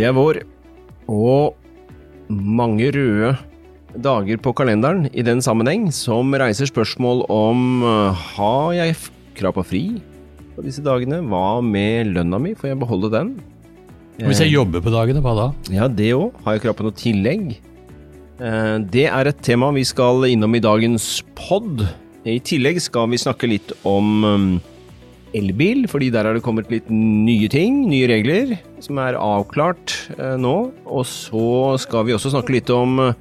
Det er vår, og mange røde dager på kalenderen i den sammenheng, som reiser spørsmål om uh, har jeg krav på fri på disse dagene? Hva med lønna mi, får jeg beholde den? Hvis jeg jobber på dagene, hva da? Ja, det òg. Har jeg krav på noe tillegg? Eh, Det er et tema vi skal innom i dagens pod. I tillegg skal vi snakke litt om elbil, fordi der har det kommet litt nye ting, nye regler, som er avklart eh, nå. Og så skal vi også snakke litt om eh,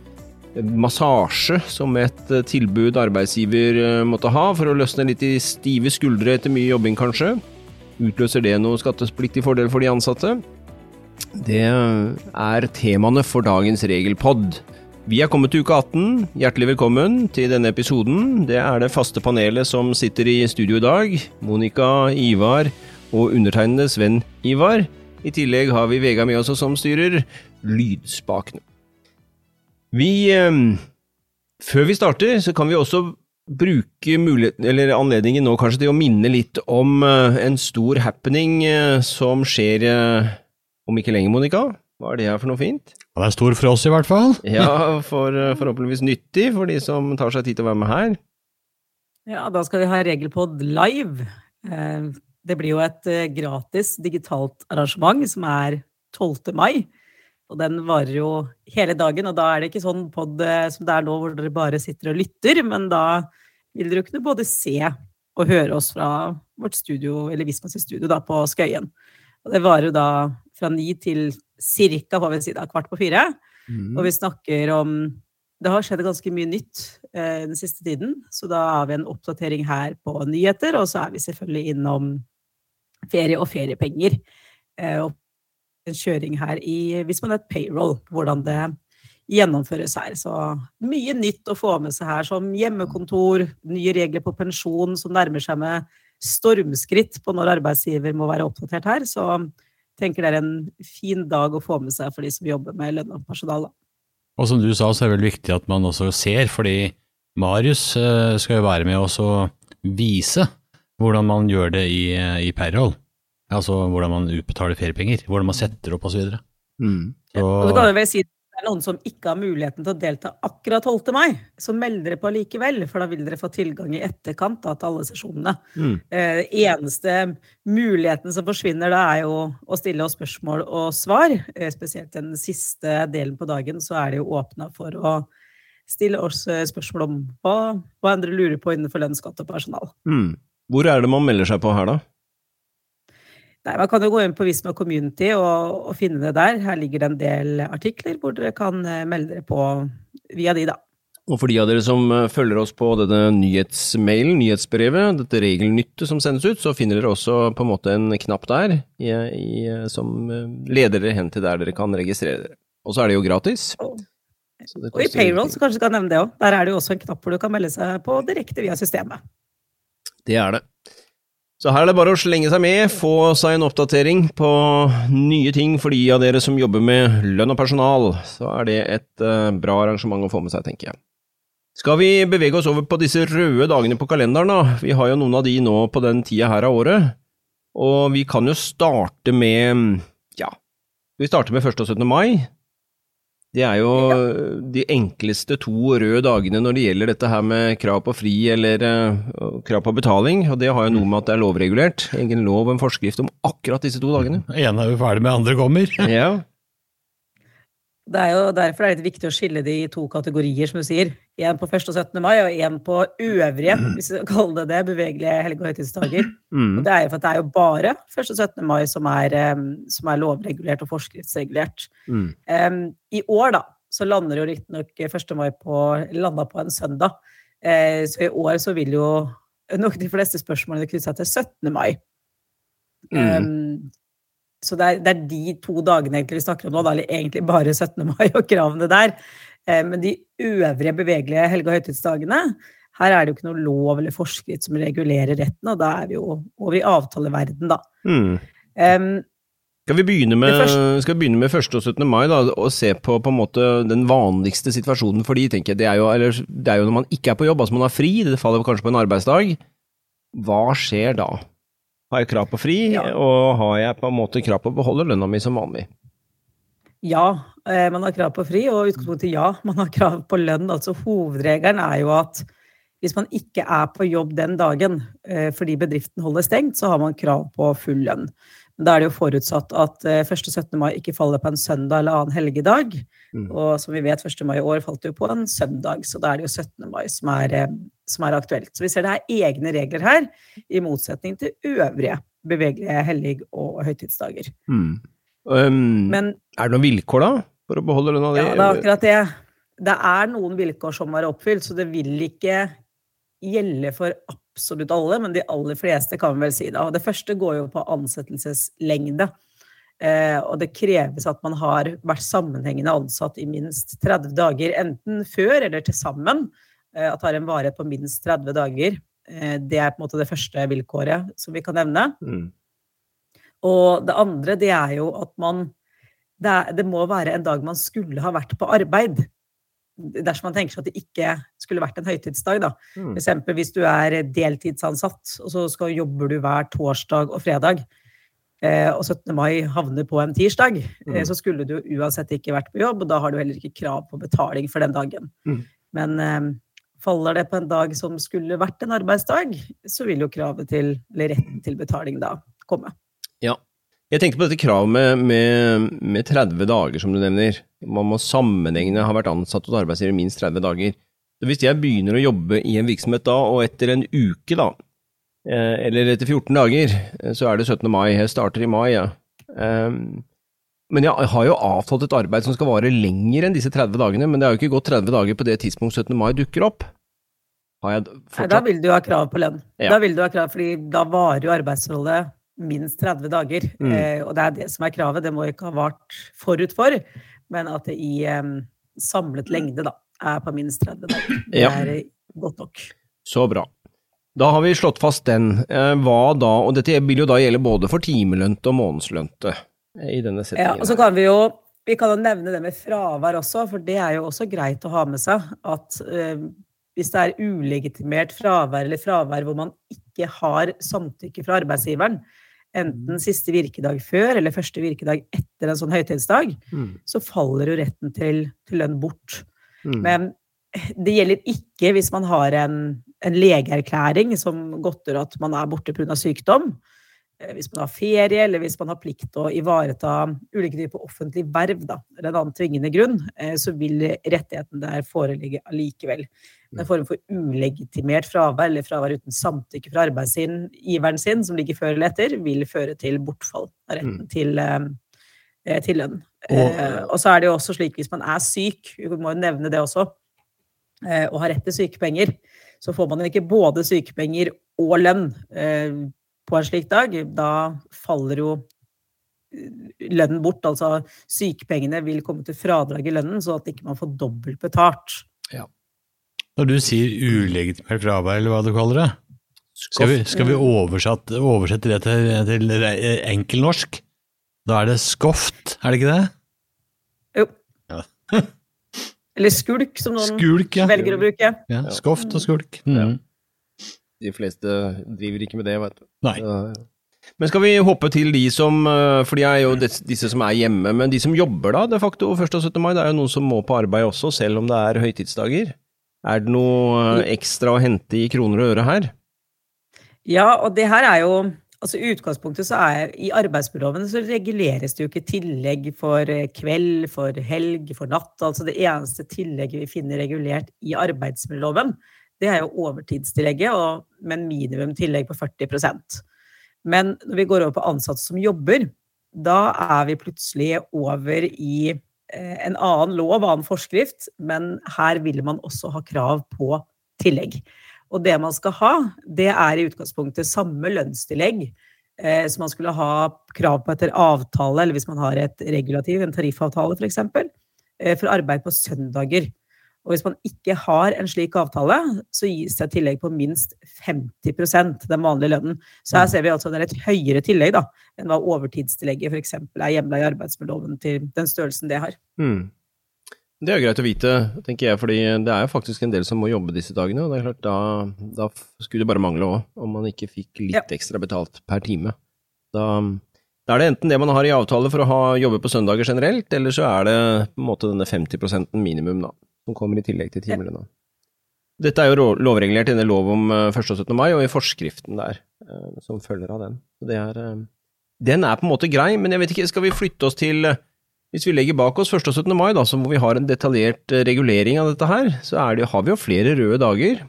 massasje som et eh, tilbud arbeidsgiver måtte ha for å løsne litt i stive skuldre etter mye jobbing, kanskje. Utløser det noe skattepliktig fordel for de ansatte? Det er temaene for dagens regelpod. Vi er kommet til uke 18. Hjertelig velkommen til denne episoden. Det er det faste panelet som sitter i studio i dag. Monica, Ivar og undertegnede Sven Ivar. I tillegg har vi Vega med oss som styrer lydspakene. Vi eh, Før vi starter, så kan vi også bruke eller anledningen nå kanskje til å minne litt om eh, en stor happening eh, som skjer eh, om ikke lenge, Monica. Hva er det her for noe fint? Ja, Det er stor for oss, i hvert fall. Ja, for, forhåpentligvis nyttig for de som tar seg tid til å være med her. Ja, da skal vi ha Regelpod live. Det blir jo et eh, gratis digitalt arrangement som er 12. mai. Og den varer jo hele dagen, og da er det ikke sånn pod eh, som det er nå, hvor dere bare sitter og lytter, men da vil dere kunne både se og høre oss fra vårt studio, eller Vismas studio, da, på Skøyen. Og det varer jo da fra ni til da, kvart på fire. Og vi snakker om Det har skjedd ganske mye nytt eh, den siste tiden, så da har vi en oppdatering her på nyheter, og så er vi selvfølgelig innom ferie og feriepenger. Eh, og en kjøring her i hvis man er et payroll, hvordan det gjennomføres her. Så mye nytt å få med seg her, som hjemmekontor, nye regler på pensjon som nærmer seg med stormskritt på når arbeidsgiver må være oppdatert her. Så tenker det er en fin dag å få med seg for de som jobber med lønn og personal. da. Og som du sa, så er det vel viktig at man også ser, fordi Marius eh, skal jo være med oss og vise hvordan man gjør det i, eh, i payroll. Altså hvordan man utbetaler feriepenger, hvordan man setter opp osv. Mm. Så Og så kan jeg vel si det er noen som ikke har muligheten til å delta akkurat 12. mai, så meld dere på likevel, for da vil dere få tilgang i etterkant da, til alle sesjonene. Mm. Eh, eneste muligheten som forsvinner da, er jo å stille oss spørsmål og svar. Eh, spesielt den siste delen på dagen, så er det jo åpna for å stille oss eh, spørsmål om hva, hva andre lurer på innenfor lønn, skatt og personal. Mm. Hvor er det man melder seg på her, da? Nei, Man kan jo gå inn på Visma Community og, og finne det der. Her ligger det en del artikler hvor dere kan eh, melde dere på via de, da. Og for de av dere som eh, følger oss på denne nyhetsmailen, nyhetsbrevet, dette regelnyttet som sendes ut, så finner dere også på en måte en knapp der i, i, som eh, leder dere hen til der dere kan registrere dere. Og så er det jo gratis. Og, og i payroll, så kanskje du kan nevne det òg. Der er det jo også en knapp hvor du kan melde seg på direkte via systemet. Det er det. Så her er det bare å slenge seg med, få seg en oppdatering på nye ting for de av dere som jobber med lønn og personal. Så er det et eh, bra arrangement å få med seg, tenker jeg. Skal vi bevege oss over på disse røde dagene på kalenderen, da? Vi har jo noen av de nå på den tida her av året. Og vi kan jo starte med Ja, vi starter med 1. og 17. mai. Det er jo de enkleste to røde dagene når det gjelder dette her med krav på fri eller eh, krav på betaling, og det har jo noe med at det er lovregulert. Egen lov og en forskrift om akkurat disse to dagene. ene er jo ferdig med, andre kommer. Ja, Det er jo derfor det er litt viktig å skille de i to kategorier, som du sier. Én på 1. og 17. mai, og én på øvrige, hvis vi skal kalle det det, bevegelige helge- og høytidsdager. mm. Og det er jo for at det er jo bare 1. og 17. mai som er, som er lovregulert og forskriftsregulert. Mm. Um, I år, da, så lander jo riktignok 1. mai på, landa på en søndag. Uh, så i år så vil jo nok de fleste spørsmålene knytte seg til 17. mai. Mm. Em, så det er, det er de to dagene vi snakker om nå, da, eller egentlig bare 17. mai og kravene der. Eh, men de øvrige bevegelige helge- og høytidsdagene, her er det jo ikke noe lov eller forskrift som regulerer retten, og da er vi jo over i avtaleverden, da. Mm. Um, Skal vi begynne med, første- skal vi begynne med 1. og 17. mai da, og se på på en måte den vanligste situasjonen for de, tenker jeg. Det er, jo, eller, det er jo når man ikke er på jobb, altså man har fri, det faller kanskje på en arbeidsdag. Hva skjer da? Har jeg krav på fri, Ja. og har jeg på en måte krav på å beholde lønna mi som vanlig? Ja, eh, man har krav på fri, og utgangspunktet ja, man har krav på lønn. Altså hovedregelen er jo at hvis man ikke er på jobb den dagen eh, fordi bedriften holder stengt, så har man krav på full lønn. Da er det jo forutsatt at 1. 17. mai ikke faller på en søndag eller annen helgedag. Mm. Og som vi vet, 1. mai i år falt jo på en søndag, så da er det jo 17. mai som er, som er aktuelt. Så vi ser det er egne regler her, i motsetning til øvrige bevegelige hellig- og høytidsdager. Mm. Um, Men, er det noen vilkår, da, for å beholde lønna di? Ja, det er akkurat det. Det er noen vilkår som er oppfylt, så det vil ikke gjelde for absolutt alle, men de aller fleste kan vi vel si det. Og det første går jo på ansettelseslengde. Eh, og det kreves at man har vært sammenhengende ansatt i minst 30 dager, enten før eller til sammen. Eh, at har en varighet på minst 30 dager. Eh, det er på en måte det første vilkåret som vi kan nevne. Mm. Og det andre, det er jo at man det, er, det, må være en dag man skulle ha vært på arbeid. Dersom man tenker seg at det ikke skulle vært en høytidsdag, da. Mm. F.eks. hvis du er deltidsansatt, og så skal, jobber du hver torsdag og fredag, eh, og 17. mai havner på en tirsdag, mm. eh, så skulle du uansett ikke vært på jobb, og da har du heller ikke krav på betaling for den dagen. Mm. Men eh, faller det på en dag som skulle vært en arbeidsdag, så vil jo kravet til, eller retten til betaling da komme. Ja. Jeg tenkte på dette kravet med, med, med 30 dager, som du nevner. Man må sammenhengende ha vært ansatt hos arbeidsgiver i minst 30 dager. Så hvis jeg begynner å jobbe i en virksomhet da, og etter en uke, da, eh, eller etter 14 dager, eh, så er det 17. mai. Jeg starter i mai, ja. Um, men jeg har jo avtalt et arbeid som skal vare lenger enn disse 30 dagene, men det har jo ikke gått 30 dager på det tidspunkt 17. mai dukker opp. Nei, da vil du ha krav på lønn. Ja. Da vil du ha krav, fordi da varer jo arbeidsforholdet minst 30 dager. Mm. Eh, og det er det som er kravet. Det må ikke ha vart forut for, men at det i um, samlet lengde da, er på minst 30 dager. Det ja. er godt nok. Så bra. Da har vi slått fast den. Eh, hva da, og dette vil jo da gjelde både for timelønte og månedslønte eh, i denne settingen. Ja, og så kan vi jo vi kan jo nevne det med fravær også, for det er jo også greit å ha med seg. At eh, hvis det er ulegitimert fravær eller fravær hvor man ikke har samtykke fra arbeidsgiveren, enten mm. siste virkedag før eller første virkedag etter en sånn høytidsdag, mm. så faller jo retten til, til lønn bort. Mm. Men det gjelder ikke hvis man har en, en legeerklæring som godter at man er borte pga. sykdom. Eh, hvis man har ferie, eller hvis man har plikt til å ivareta ulike typer offentlig verv, da, eller en annen tvingende grunn, eh, så vil rettigheten der foreligge allikevel. En form for ulegitimert fravær, eller fravær uten samtykke fra arbeidsgiveren sin, som ligger før eller etter, vil føre til bortfall av retten mm. til, eh, til lønn. Og, og, så er det jo også slik hvis man er syk, vi må jo nevne det også, og har rett til sykepenger, så får man ikke både sykepenger og lønn på en slik dag, da faller jo eh, lønnen bort. Altså sykepengene vil komme til fradrag i lønnen, så at ikke man får dobbelt betalt. Ja. Når du sier ulegitimert fravær, eller hva du kaller det, skal vi, skal vi oversette, oversette det til, til enkelnorsk? Da er det skoft, er det ikke det? Jo. Ja. eller skulk, som noen skulk, ja. velger å bruke. Ja, skoft og skulk. Mm de fleste driver ikke med det, vet du. Nei. Men skal vi hoppe til de som eh, For de er jo disse som er hjemme, men de som jobber da, de facto 1. og 17. mai, det er jo noen som må på arbeid også, selv om det er høytidsdager. Er det noe ekstra å hente i kroner og øre her? Ja, og det her er jo Altså I utgangspunktet så er i arbeidsmiljøloven så reguleres det jo ikke tillegg for eh, kveld, for helg, for natt. Altså det eneste tillegget vi finner regulert i arbeidsmiljøloven, det er jo overtidstillegget, og, med minimum tillegg på 40% Men når vi går over på ansatte som jobber, da er vi plutselig over i eh, en annen lov, annen forskrift, men her vil man også ha krav på tillegg. Og det man skal ha, det er i utgangspunktet samme lønnstillegg eh, som man skulle ha krav på etter avtale, eller hvis man har et regulativ, en tariffavtale f.eks., eh, for arbeid på søndager. Og hvis man ikke har en slik avtale, så gis det et tillegg på minst 50% den vanlige lønnen. Så her mm. ser vi altså er et høyere tillegg da, enn hva overtidstillegget f.eks. er hjemla i arbeidsmiljøloven til den størrelsen det har. Mm. Det er greit å vite, tenker jeg, fordi det er jo faktisk en del som må jobbe disse dagene. og det er klart Da, da skulle det bare mangle òg, om man ikke fikk litt ja. ekstra betalt per time. Da, Da er det enten det man har i avtale for å ha jobbe på søndager generelt, eller så er det på en måte denne 50% minimum, da, som kommer i tillegg til timelønna. Dette er jo lovregulert i denne lov om 1. og 17. mai, og i forskriften der, som følger av den. Det er, den er på en måte grei, men jeg vet ikke, skal vi flytte oss til hvis vi legger bak oss 1. og 17. mai, da, så hvor vi har en detaljert eh, regulering av dette her, så det, har vi jo flere røde dager.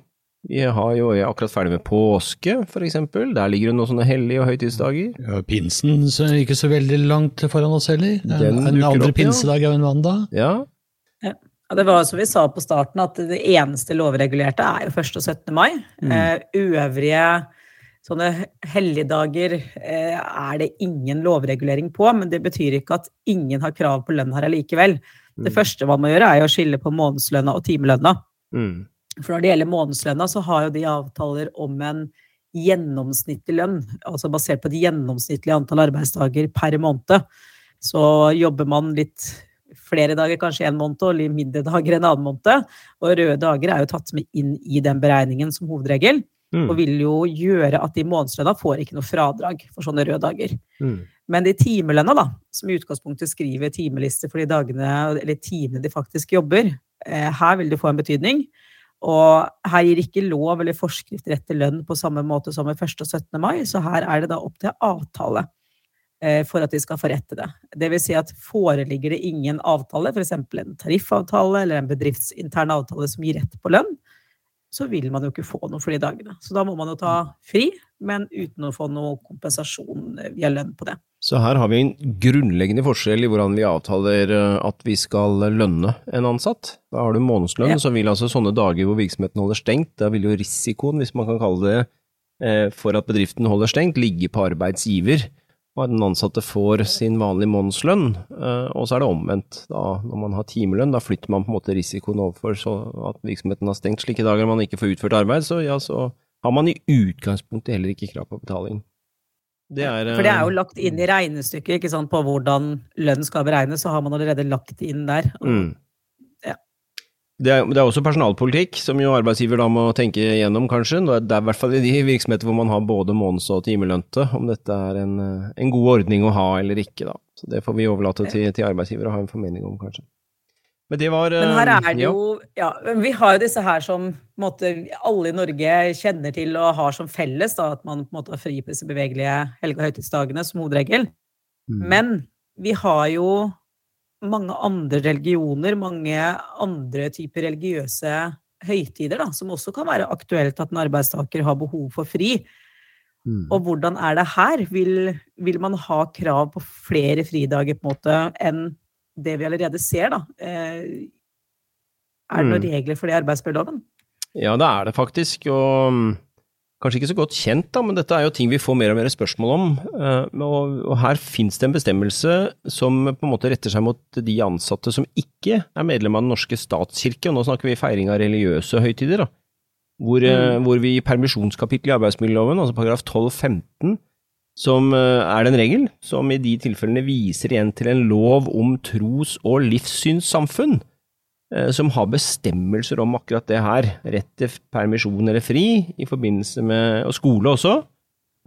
Vi har jo er akkurat ferdig med påske, for eksempel. Der ligger det noen sånne hellige og høytidsdager. Ja, pinsen er ikke så veldig langt foran oss heller. Den en andre opp, pinsedag er jo en mandag. Ja. Ja. Det var som vi sa på starten, at det eneste lovregulerte er jo 1. og 17. mai. Mm. Uh, øvrige Sånne helligdager eh, er det ingen lovregulering på, men det betyr ikke at ingen har krav på lønn her allikevel. Mm. Det første man må gjøre, er å skille på månedslønna og timelønna. Mm. For når det gjelder månedslønna, så har jo de avtaler om en gjennomsnittlig lønn, altså basert på et gjennomsnittlig antall arbeidsdager per måned. Så jobber man litt flere dager, kanskje en måned, og mindre dager en annen måned. Og røde dager er jo tatt med inn i den beregningen som hovedregel. Mm. Og vil jo gjøre at de månedslønna får ikke noe fradrag for sånne røde dager. Mm. Men de timelønna, da, som i utgangspunktet skriver timelister for de dagene eller timene de faktisk jobber, eh, her vil det få en betydning. Og her gir ikke lov eller forskrift rett til lønn på samme måte som ved 1. og 17. mai, så her er det da opp til avtale for at de skal til det. Det vil si at foreligger det ingen avtale, f.eks. en tariffavtale eller en bedriftsintern avtale som gir rett på lønn, så vil man jo ikke få noe for de dagene. Så da må man jo ta fri, men uten å få noe kompensasjon via lønn på det. Så her har vi en grunnleggende forskjell i hvordan vi avtaler eh, at vi skal lønne en ansatt. Da har du månedslønn, ja. så vil altså sånne dager hvor virksomheten holder stengt, da vil jo risikoen, hvis man kan kalle det eh, for at bedriften holder stengt, ligge på arbeidsgiver og den ansatte får sin vanlige månedslønn. Eh, og så er det omvendt. Da, når man har timelønn, da flytter man på en måte risikoen overfor så at virksomheten har stengt slike dager man ikke får utført arbeid, så ja, så har man i utgangspunktet heller ikke krav på betaling. Det er, For det er jo eh, lagt inn i regnestykket ikke sant, på hvordan lønn skal beregnes, så har man allerede lagt det inn der. Mm. Det er, det er, også personalpolitikk, som jo arbeidsgiver da må tenke igjennom, kanskje. Det er i hvert fall i de virksomheter hvor man har både måneds- og timelønte, om dette er en, en, god ordning å ha eller ikke, da. Så det får vi overlate til, til arbeidsgiver å ha en formening om, kanskje. Men det var Men her er det jo Ja, vi har jo disse her som måte, alle i Norge kjenner til og har som felles, da, at man på en måte har fri på disse bevegelige helge- og høytidsdagene som hovedregel. Mm. Men vi har jo mange andre religioner, mange andre typer religiøse høytider, da, som også kan være aktuelt at en arbeidstaker har behov for fri. Mm. Og hvordan er det her? Vil, vil, man ha krav på flere fridager på en måte enn det vi allerede ser, da? Eh, er det noen mm. regler for det i arbeidsmiljøloven? Ja, det er det faktisk. Og kanskje ikke så godt kjent, da, men dette er jo ting vi får mer og mer spørsmål om. Eh, og her finnes det en bestemmelse som på en måte retter seg mot de ansatte som ikke er medlem av Den norske statskirke, og nå snakker vi feiring av religiøse høytider, da. Hvor, eh, mm. hvor vi i permisjonskapittelet i arbeidsmiljøloven, altså paragraf 12-15, som eh, er den regel som i de tilfellene viser igjen til en lov om tros- og livssynssamfunn, som har bestemmelser om akkurat det her. Rett til permisjon eller fri, i forbindelse med, og skole også.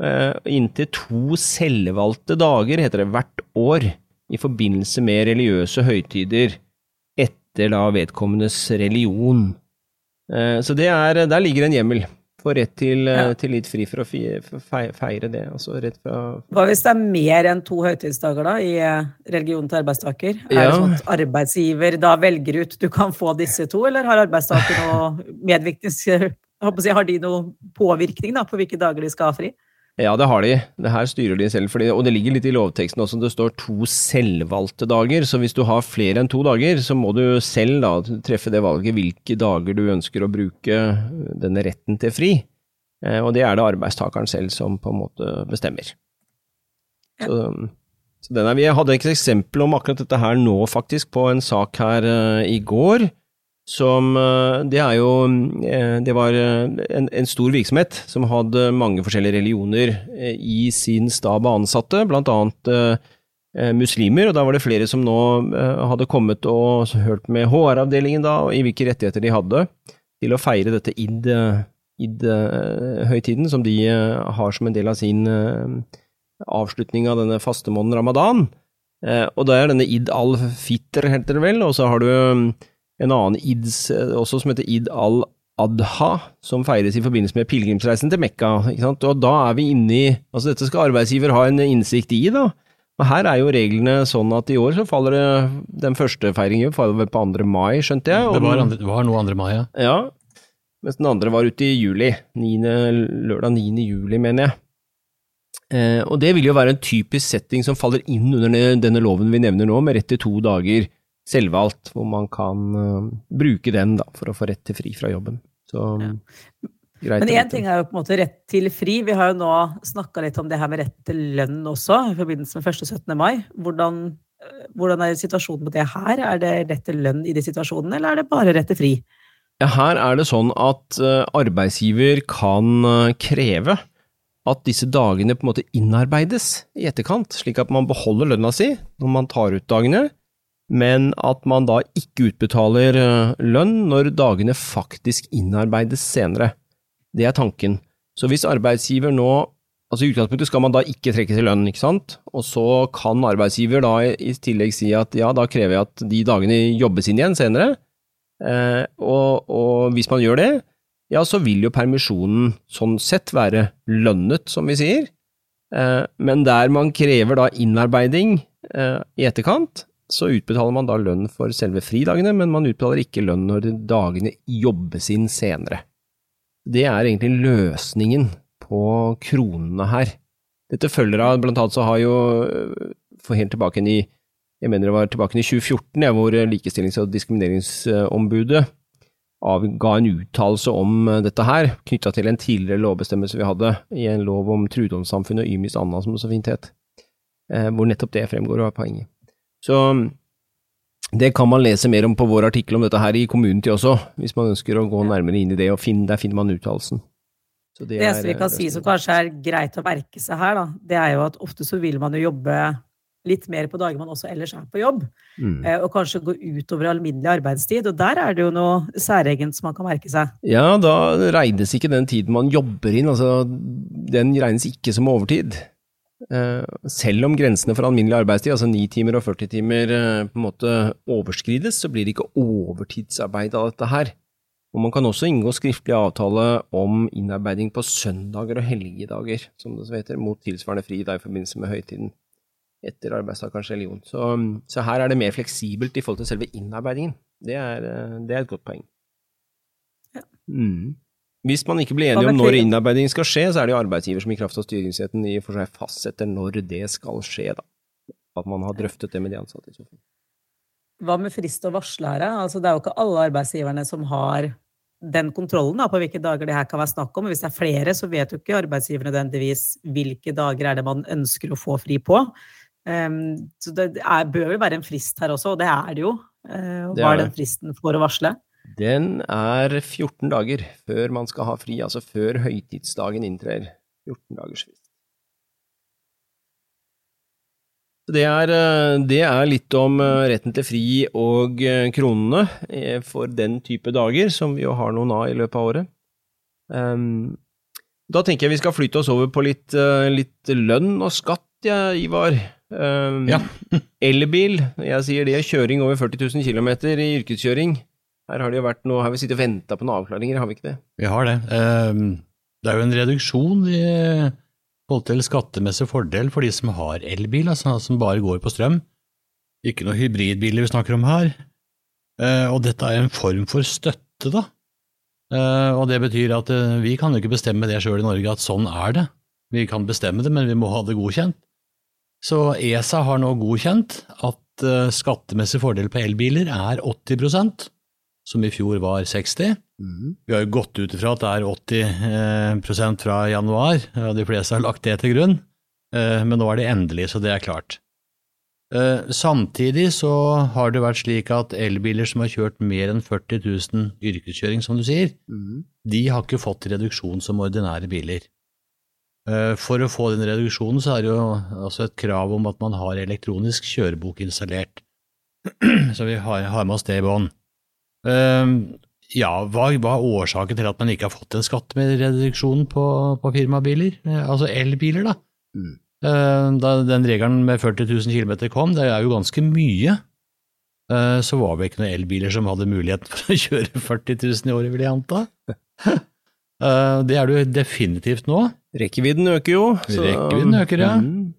Eh, inntil to selvvalgte dager, heter det, hvert år i forbindelse med religiøse høytider etter da vedkommendes religion. Eh, så er, der ligger en hjemmel få rett til, eh, ja. til, litt fri for å feire det. Altså rett fra Hva hvis det er mer enn to høytidsdager da, i religionen religion til arbeidstaker? Er det sånn at arbeidsgiver da velger ut du kan få disse to, eller har arbeidstaker noe medvirkning? Har de noe påvirkning da, på hvilke dager de skal ha fri? Ja, det har de. Det her styrer de selv. Fordi, og det ligger litt i lovteksten også, det står to selvvalgte dager. Så hvis du har flere enn to dager, så må du selv da treffe det valget hvilke dager du ønsker å bruke denne retten til fri. Eh, og det er det arbeidstakeren selv som på en måte bestemmer. Så, så er, vi hadde et eksempel om akkurat dette her nå, faktisk, på en sak her uh, i går som eh, Det er jo eh, Det var eh, en, en, stor virksomhet som hadde mange forskjellige religioner i sin stab av ansatte, blant annet muslimer, og da var det flere som nå hadde kommet og hørt med HR-avdelingen da, i hvilke rettigheter de hadde til å feire dette id-høytiden, som de har som en del av sin avslutning av denne fastemåneden ramadan. Og da er denne id al-fitr, heter det vel, og så har du um, en annen id også som heter id al-adha, som feires i forbindelse med pilegrimsreisen til Mekka. ikke sant? Og da er vi inne i Altså, dette skal arbeidsgiver ha en innsikt i, da. Og her er jo reglene sånn at i år så faller det Den første feiringen faller på 2. mai, skjønte jeg. Det var, andre, det var noe 2. mai, ja. ja, mens den andre var ute i juli. 9, lørdag 9. juli, mener jeg. Eh, og det vil jo være en typisk setting som faller inn under denne loven vi nevner nå, med rett til to dager selvvalgt, hvor man kan uh, bruke den da, for å få rett til fri fra jobben. Så Ja. greit. Men én ting er jo på en måte rett til fri. Vi har jo nå snakka litt om det her med rett til lønn også, i forbindelse med 1. 17. mai. Hvordan, eh, hvordan er situasjonen på det her? Er det rett til lønn i de situasjonene, eller er det bare rett til fri? Ja, her er det sånn at eh, arbeidsgiver kan kreve at disse dagene på en måte innarbeides i etterkant, slik at man beholder lønna si når man tar ut dagene, men at man da ikke utbetaler eh, lønn når dagene faktisk innarbeides senere. Det er tanken. Så hvis arbeidsgiver nå Altså I utgangspunktet skal man da ikke trekke til lønn, ikke sant? Og så kan arbeidsgiver da i tillegg si at ja, da krever jeg at de dagene jobbes inn igjen senere. Eh, og, og hvis man gjør det, ja, så vil jo permisjonen sånn sett være lønnet, som vi sier. Eh, men der man krever da innarbeiding eh, i etterkant, så utbetaler man da lønn for selve fridagene, men man utbetaler ikke lønn når dagene jobbes inn senere. Det er egentlig løsningen på kronene her. Dette følger av, blant annet så har jo, øh, for helt tilbake i, jeg mener det var tilbake i 2014, ja, hvor Likestillings- og diskrimineringsombudet avga en uttalelse om øh, dette her, knytta til en tidligere lovbestemmelse vi hadde i en lov om trudomssamfunnet og Ymis Anna, som det så fint het, eh, hvor nettopp det fremgår er poenget. Så det kan man lese mer om på vår artikkel om dette her i Community også, hvis man ønsker å gå nærmere inn i det, og finne, der finner man uttalelsen. Så Det er, eneste vi kan eh, si som kanskje er greit å merke seg her, da, det er jo at ofte så vil man jo jobbe litt mer på dager man også ellers er på jobb, Mm. eh, og kanskje gå utover alminnelig arbeidstid. Og der er det jo noe særegent som man kan merke seg. Ja, da regnes ikke den tiden man jobber inn, altså den regnes ikke som overtid. Eh, selv om grensene for alminnelig arbeidstid, altså 9 timer og 40 timer, eh, på en måte overskrides, så blir det ikke overtidsarbeid av dette her. Og man kan også inngå skriftlig avtale om innarbeiding på søndager og helgedager, som det heter, mot tilsvarende fri da i forbindelse med høytiden etter arbeidstakerens religion. Så, så her er det mer fleksibelt i forhold til selve innarbeidingen. Det er, eh, det er et godt poeng. Ja. Mm. Hvis man ikke blir enige om når innarbeidingen innarbeiding skal skje, så er det jo arbeidsgiver som i kraft av styringsretten i og for seg fastsetter når det skal skje, da. At man har drøftet det med de ansatte. Hva med frist og varslære? Altså, det er jo ikke alle arbeidsgiverne som har den kontrollen da, på hvilke dager det her kan være snakk om. Hvis det er flere, så vet jo ikke arbeidsgiverne nødvendigvis hvilke dager er det man ønsker å få fri på. Um, så det er, bør jo være en frist her også, og det er det jo. Uh, hva er den fristen for å varsle? Den er 14 dager før man skal ha fri, altså før høytidsdagen inntrer. 14 dagers frist. Det er, eh, det er litt om eh, retten til fri og eh, kronene for den type dager, som vi jo har noen av i løpet av året. Ehm, Da tenker jeg vi skal flytte oss over på litt, litt lønn og skatt, ja, Ivar. Ehm, Ja. Elbil, jeg sier det, kjøring over 40 000 km i yrkeskjøring. Her har det jo vært noe, har vi sittet og venta på noen avklaringer, har vi ikke det? Vi har det. Ehm, Det er jo en reduksjon i forhold til skattemessig fordel for de som har elbil, altså som bare går på strøm. Ikke noe hybridbiler vi snakker om her. Eh, Og dette er en form for støtte, da. Eh, Og det betyr at eh, vi kan jo ikke bestemme det sjøl i Norge, at sånn er det. Vi kan bestemme det, men vi må ha det godkjent. Så ESA har nå godkjent at eh, skattemessig fordel på elbiler er 80 som i fjor var 60 vi har jo gått ut ifra at det er 80 prosent fra januar, og de fleste har lagt det til grunn, Eh, men nå er det endelig, så det er klart. Eh, Samtidig så har det vært slik at elbiler som har kjørt mer enn 40 000 yrkeskjøring, som du sier, de har ikke fått reduksjon som ordinære biler. Eh, For å få den reduksjonen så er det jo altså et krav om at man har elektronisk kjørebok installert. Så vi har, har med oss det i bånn. Eh, Ja, hva, hva er årsaken til at man ikke har fått en skattereduksjon på, på firmabiler? Eh, Altså elbiler, da. Mm. Eh, Da den regelen med 40 000 km kom, det er jo ganske mye, eh, så var det ikke noen elbiler som hadde mulighet for å kjøre 40 000 i året, vil jeg anta. Eh, Det er det jo definitivt nå. Rekkevidden øker jo. så- Rekkevidden øker, ja. Mm.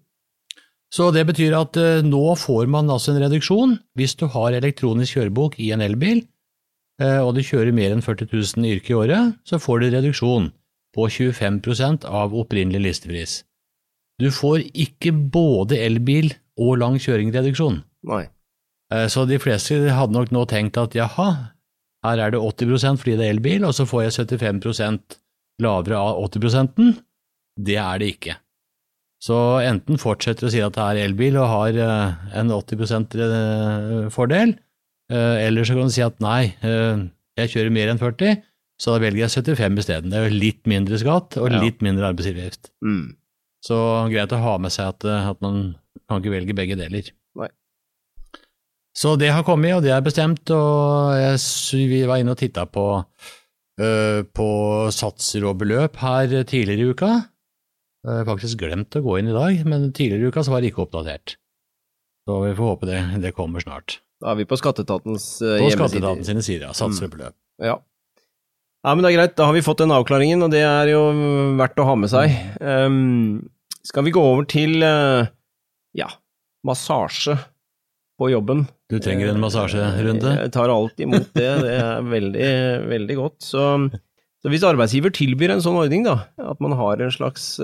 Så det betyr at nå får man altså en reduksjon hvis du har elektronisk kjørebok i en elbil, og du kjører mer enn 40 000 yrke i året, så får du reduksjon på 25% av opprinnelig listepris. Du får ikke både elbil og lang kjøring-reduksjon. Nei. Eh, Så de fleste hadde nok nå tenkt at jaha, her er det 80 fordi det er elbil, og så får jeg 75% lavere av 80% Det er det ikke. Så enten fortsetter å si at det er elbil og har eh, en 80 eh, fordel, eh, eller så kan du si at nei, eh, jeg kjører mer enn 40, så da velger jeg 75 isteden. Det er jo litt mindre skatt og Ja. litt mindre arbeidsgiveravgift. Mm. Så greit å ha med seg at, eh, at man kan ikke velge begge deler. Nei. Så det har kommet, og det er bestemt, og jeg, vi var inne og titta på, uh, på satser og beløp her tidligere i uka. Jeg har faktisk glemt å gå inn i dag, men tidligere i uka så var det ikke oppdatert. Så vi får håpe det, det kommer snart. Da er vi på skatteetatens uh, På hjemmesider. sine sider, ja. Satser og beløp. Ja. ja, men det er greit. Da har vi fått den avklaringen, og det er jo verdt å ha med seg. Um, skal vi gå over til uh, ja, massasje på jobben? Du trenger en massasjerunde? Jeg tar alltid imot det. Det er veldig, veldig godt. Så, så hvis arbeidsgiver tilbyr en sånn ordning, da, at man har en slags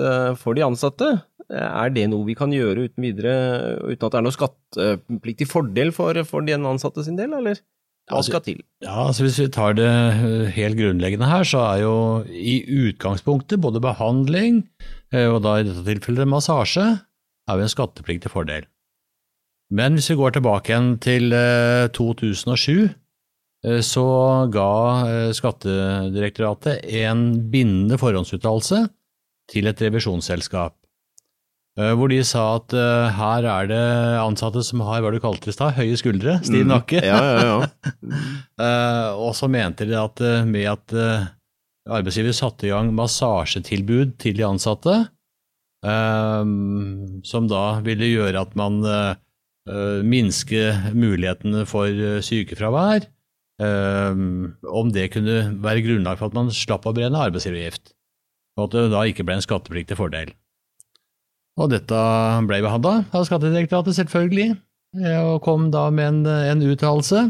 for de ansatte, er det noe vi kan gjøre uten videre, uten at det er noe skattepliktig fordel for, for den ansatte sin del, eller? Hva Altså, skal til? Ja, altså Hvis vi tar det øh, helt grunnleggende her, så er jo i utgangspunktet både behandling, øh, og da i dette tilfellet massasje, er jo en skattepliktig fordel. Men hvis vi går tilbake igjen til øh, 2007, øh, så ga Skattedirektoratet en bindende forhåndsuttalelse til et revisjonsselskap. Øh, Hvor de sa at uh, her er det ansatte som har hva du kalte det i stad, høye skuldre, stiv nakke. Ja, ja, ja. uh, og så mente de at uh, med at eh, arbeidsgiver satte i gang massasjetilbud til de ansatte, eh, som da ville gjøre at man minske mulighetene for eh, sykefravær, eh, om det kunne være grunnlag for at man slapp å brenne arbeidsgiveravgift, og at det da ikke ble en skattepliktig fordel. Og dette ble behandla av Skattedirektoratet, selvfølgelig, eh, og kom da med en, en uttalelse.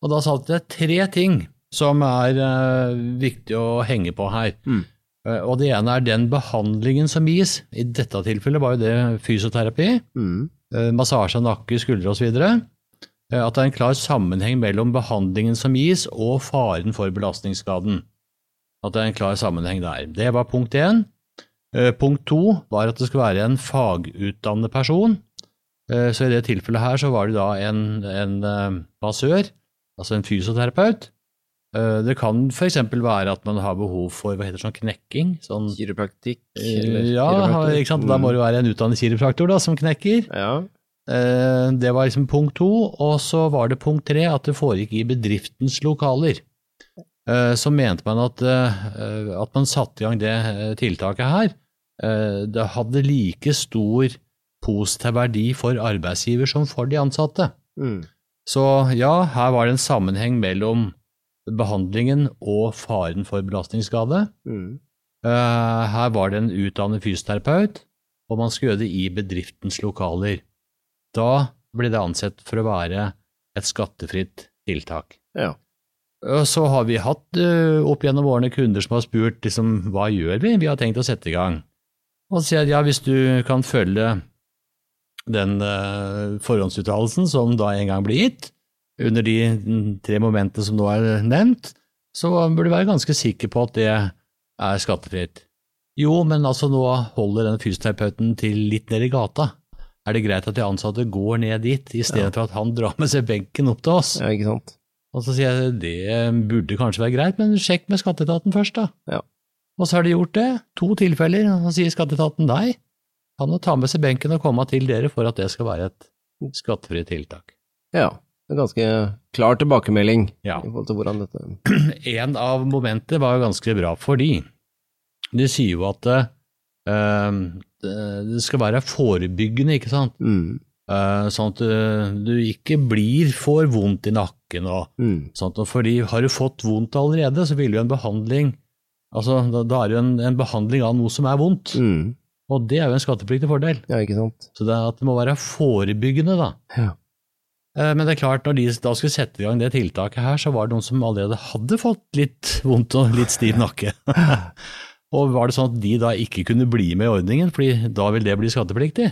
Og da sa det tre ting som er uh, viktig å henge på her. Mm. Uh, og det ene er den behandlingen som gis. I dette tilfellet var jo det fysioterapi, Mm. Uh, massasje av nakke, skuldre osv. At det er en klar sammenheng mellom behandlingen som gis og faren for belastningsskaden. At det er en klar sammenheng der. Det var punkt én. Eh, punkt to var at det skulle være en fagutdannet person. Eh, Så i det tilfellet her så var det da en, en eh, massør, altså en fysioterapeut. Det kan f.eks. være at man har behov for hva heter det, sånn knekking. Sånn, Kiropraktikk? Ja, sant? da må det være en utdannet kiropraktor da, som knekker. Ja. Det var liksom punkt to, og så var det punkt tre at det foregikk i bedriftens lokaler. Så mente man at, at man satte i gang det tiltaket her. Eh, Det hadde like stor positiv verdi for arbeidsgiver som for de ansatte. Mm. Så ja, her var det en sammenheng mellom behandlingen og faren for belastningsskade. Mm. Eh, Her var det en utdannet fysioterapeut, og man skulle gjøre det i bedriftens lokaler. Da ble det ansett for å være et skattefritt tiltak. Ja. Så har vi hatt eh, opp gjennom årene kunder som har spurt liksom, hva gjør vi? Vi har tenkt å sette i gang. Og så sier jeg ja, hvis du kan følge den uh, forhåndsuttalelsen som da en gang ble gitt, under de tre momentene som nå er nevnt, så bør du være ganske sikker på at det er skattefritt. Jo, men altså nå holder den fysioterapeuten til litt ned i gata. Er det greit at de ansatte går ned dit, i stedet Ja. for at han drar med seg benken opp til oss? ja, ikke sant. Og så sier jeg det burde kanskje være greit, men sjekk med skatteetaten først, da. Ja. Og så har de gjort det, to tilfeller, og så sier skatteetaten nei. Han må ta med seg benken og komme til dere for at det skal være et skattefritt tiltak. Ja. En ganske klar tilbakemelding Ja. i forhold til hvordan dette En av momentene var jo ganske bra, fordi de sier jo at eh, det skal være forebyggende, ikke sant. Mm. Eh, sånn at du ikke blir får vondt i nakken og Mm. sånt. Og fordi har du fått vondt allerede, så vil jo en behandling Altså, da, da er det jo en, en behandling av noe som er vondt, Mm. og det er jo en skattepliktig fordel. Ja, ikke sant. Så det, at det må være forebyggende, da. Ja. Eh, Men det er klart, når de da skulle sette i gang det tiltaket her, så var det noen som allerede hadde fått litt vondt og litt stiv nakke. og var det sånn at de da ikke kunne bli med i ordningen, fordi da vil det bli skattepliktig?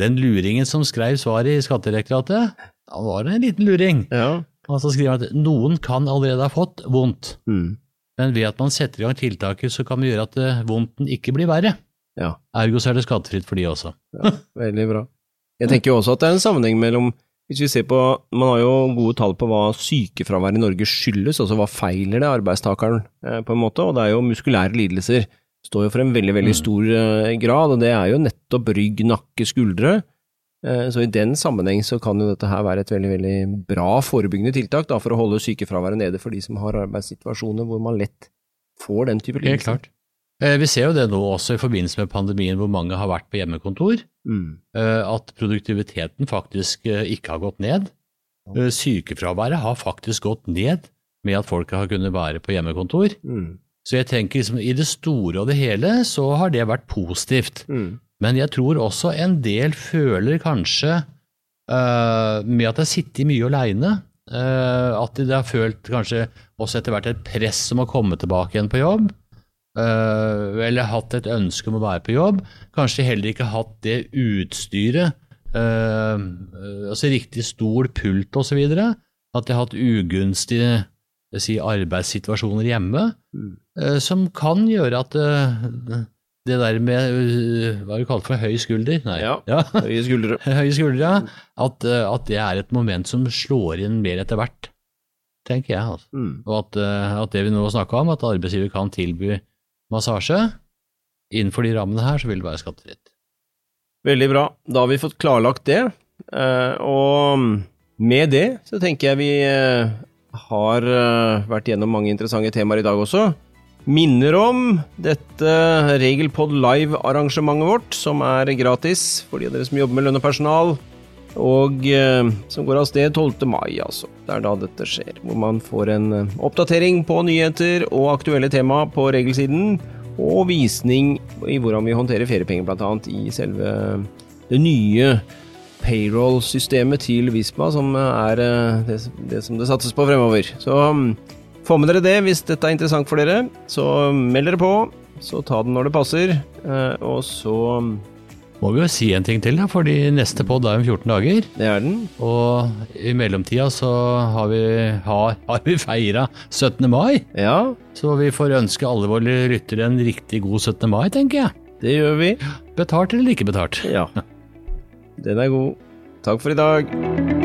Den luringen som skrev svaret i Skattedirektoratet, han var en liten luring. Ja. Og så skriver han at noen kan allerede ha fått vondt, Mm. Men ved at man setter i gang tiltaket, så kan vi gjøre at eh, vondten ikke blir verre. ja. Ergo så er det skattefritt for de også. Veldig bra. Jeg tenker jo også at det er en sammenheng mellom hvis vi ser på, Man har jo gode tall på hva sykefravær i Norge skyldes, altså hva feiler det arbeidstakeren, eh, på en måte, og det er jo muskulære lidelser. Står jo for en veldig, veldig Mm. stor eh, grad, og det er jo nettopp rygg, nakke, skuldre. Eh, Så i den sammenheng så kan jo dette her være et veldig, veldig bra forebyggende tiltak da, for å holde sykefraværet nede for de som har arbeidssituasjoner hvor man lett får den type Helt lidelser. klart. Eh, Vi ser jo det nå også i forbindelse med pandemien hvor mange har vært på hjemmekontor, Mm. eh, at produktiviteten faktisk ikke har gått ned. Sykefraværet har faktisk gått ned med at folk har kunnet være på hjemmekontor. Mm. Så jeg tenker liksom i det store og det hele så har det vært positivt. Mm. Men jeg tror også en del føler kanskje, uh, med at jeg har sittet mye aleine, at de har følt kanskje også etter hvert et press om å komme tilbake igjen på jobb. Uh, eller hatt et ønske om å være på jobb. Kanskje heller ikke hatt det utstyret, eh, altså riktig stol, pult osv. At de har hatt ugunstige si, arbeidssituasjoner hjemme, Mm. eh, som kan gjøre at eh, det der med eh, hva er det kalt for høy skulder? Nei. Ja. Høye skuldre. Høye skuldre, ja. At, eh, at det er et moment som slår inn mer etter hvert, tenker jeg. Altså. Mm. Og at, eh, at det vi nå snakker om, at arbeidsgiver kan tilby massasje, innenfor de rammene her, så vil det være skattefritt. Veldig bra. Da har vi fått klarlagt det. Eh, og med det så tenker jeg vi eh, har eh, vært gjennom mange interessante temaer i dag også. Minner om dette Regelpod Live-arrangementet vårt, som er gratis for de av dere som jobber med lønn og personal, og eh, som går av sted 12. mai, altså. Det er da dette skjer, hvor man får en eh, oppdatering på nyheter og aktuelle tema på regelsiden, og visning i hvordan vi håndterer feriepenger, annet, i selve det nye payroll-systemet til Visma, som er eh, det, det som det satses på fremover. Så mm, få med dere det hvis dette er interessant for dere. Så meld dere på, så ta den når det passer, eh, og så Må vi jo si en ting til, da, fordi neste pod er om 14 dager. Det er den. Og i mellomtida så har vi, har, har vi feira 17. mai. Ja, Så vi får ønske alle våre lyttere en riktig god 17. mai, tenker jeg. det gjør vi. Betalt eller ikke betalt. Ja. Den er god. Takk for i dag.